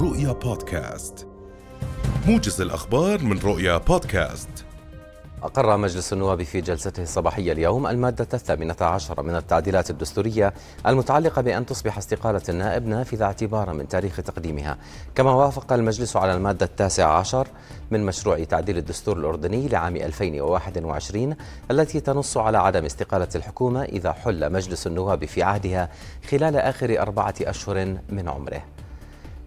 رؤيا بودكاست. موجز الأخبار من رؤيا بودكاست. أقر مجلس النواب في جلسته الصباحية اليوم المادة الثامنة عشر من التعديلات الدستورية المتعلقة بأن تصبح استقالة النائب نافذة اعتبارا من تاريخ تقديمها. كما وافق المجلس على المادة التاسعة عشر من مشروع تعديل الدستور الأردني لعام 2021 التي تنص على عدم استقالة الحكومة إذا حل مجلس النواب في عهدها خلال آخر أربعة أشهر من عمره.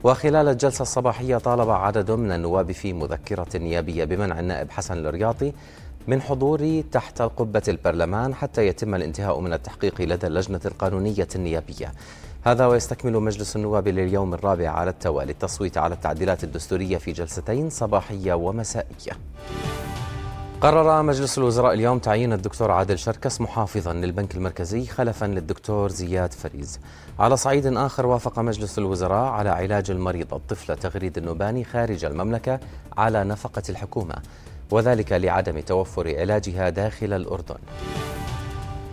وخلال الجلسة الصباحية طالب عدد من النواب في مذكرة نيابية بمنع النائب حسن الرياضي من حضور تحت قبة البرلمان حتى يتم الانتهاء من التحقيق لدى اللجنة القانونية النيابية. هذا ويستكمل مجلس النواب لليوم الرابع على التوالي. التصويت على التعديلات الدستورية في جلستين صباحية ومسائية. قرر مجلس الوزراء اليوم تعيين الدكتور عادل شركس محافظا للبنك المركزي خلفا للدكتور زياد فريز. على صعيد آخر وافق مجلس الوزراء على علاج المريض الطفلة تغريد النوباني خارج المملكة على نفقة الحكومة وذلك لعدم توفر علاجها داخل الأردن.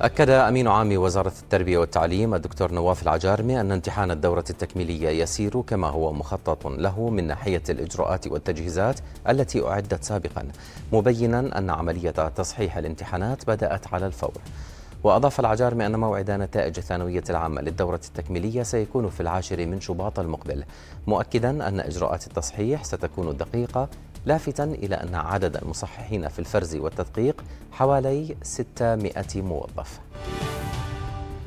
أكد أمين عام وزارة التربية والتعليم الدكتور نواف العجارمي أن امتحان الدورة التكميلية يسير كما هو مخطط له من ناحية الإجراءات والتجهيزات التي أعدت سابقا مبينا أن عملية تصحيح الامتحانات بدأت على الفور. وأضاف العجارمي أن موعد نتائج الثانوية العامة للدورة التكميلية سيكون في العاشر من شباط المقبل مؤكدا أن إجراءات التصحيح ستكون دقيقة لافتا إلى أن عدد المصححين في الفرز والتدقيق حوالي 600 موظف.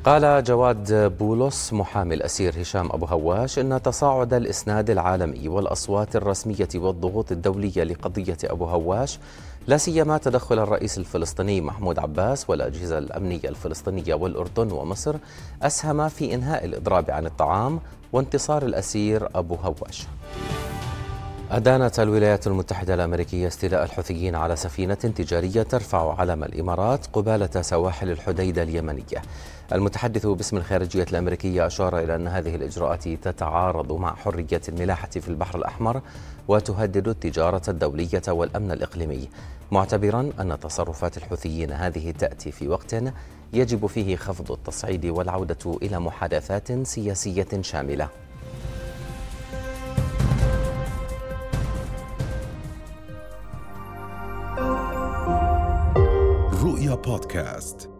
قال جواد بولس محامي الأسير هشام أبو هواش إن تصاعد الإسناد العالمي والأصوات الرسمية والضغوط الدولية لقضية أبو هواش لا سيما تدخل الرئيس الفلسطيني محمود عباس والأجهزة الأمنية الفلسطينية والأردن ومصر أسهم في إنهاء الإضراب عن الطعام وانتصار الأسير أبو هواش. أدانت الولايات المتحدة الأمريكية استيلاء الحوثيين على سفينة تجارية ترفع علم الإمارات قبالة سواحل الحديدة اليمنية. المتحدث باسم الخارجية الأمريكية أشار إلى أن هذه الإجراءات تتعارض مع حرية الملاحة في البحر الأحمر وتهدد التجارة الدولية والأمن الإقليمي، معتبرا أن تصرفات الحوثيين هذه تأتي في وقت يجب فيه خفض التصعيد والعودة إلى محادثات سياسية شاملة. رؤيا بودكاست.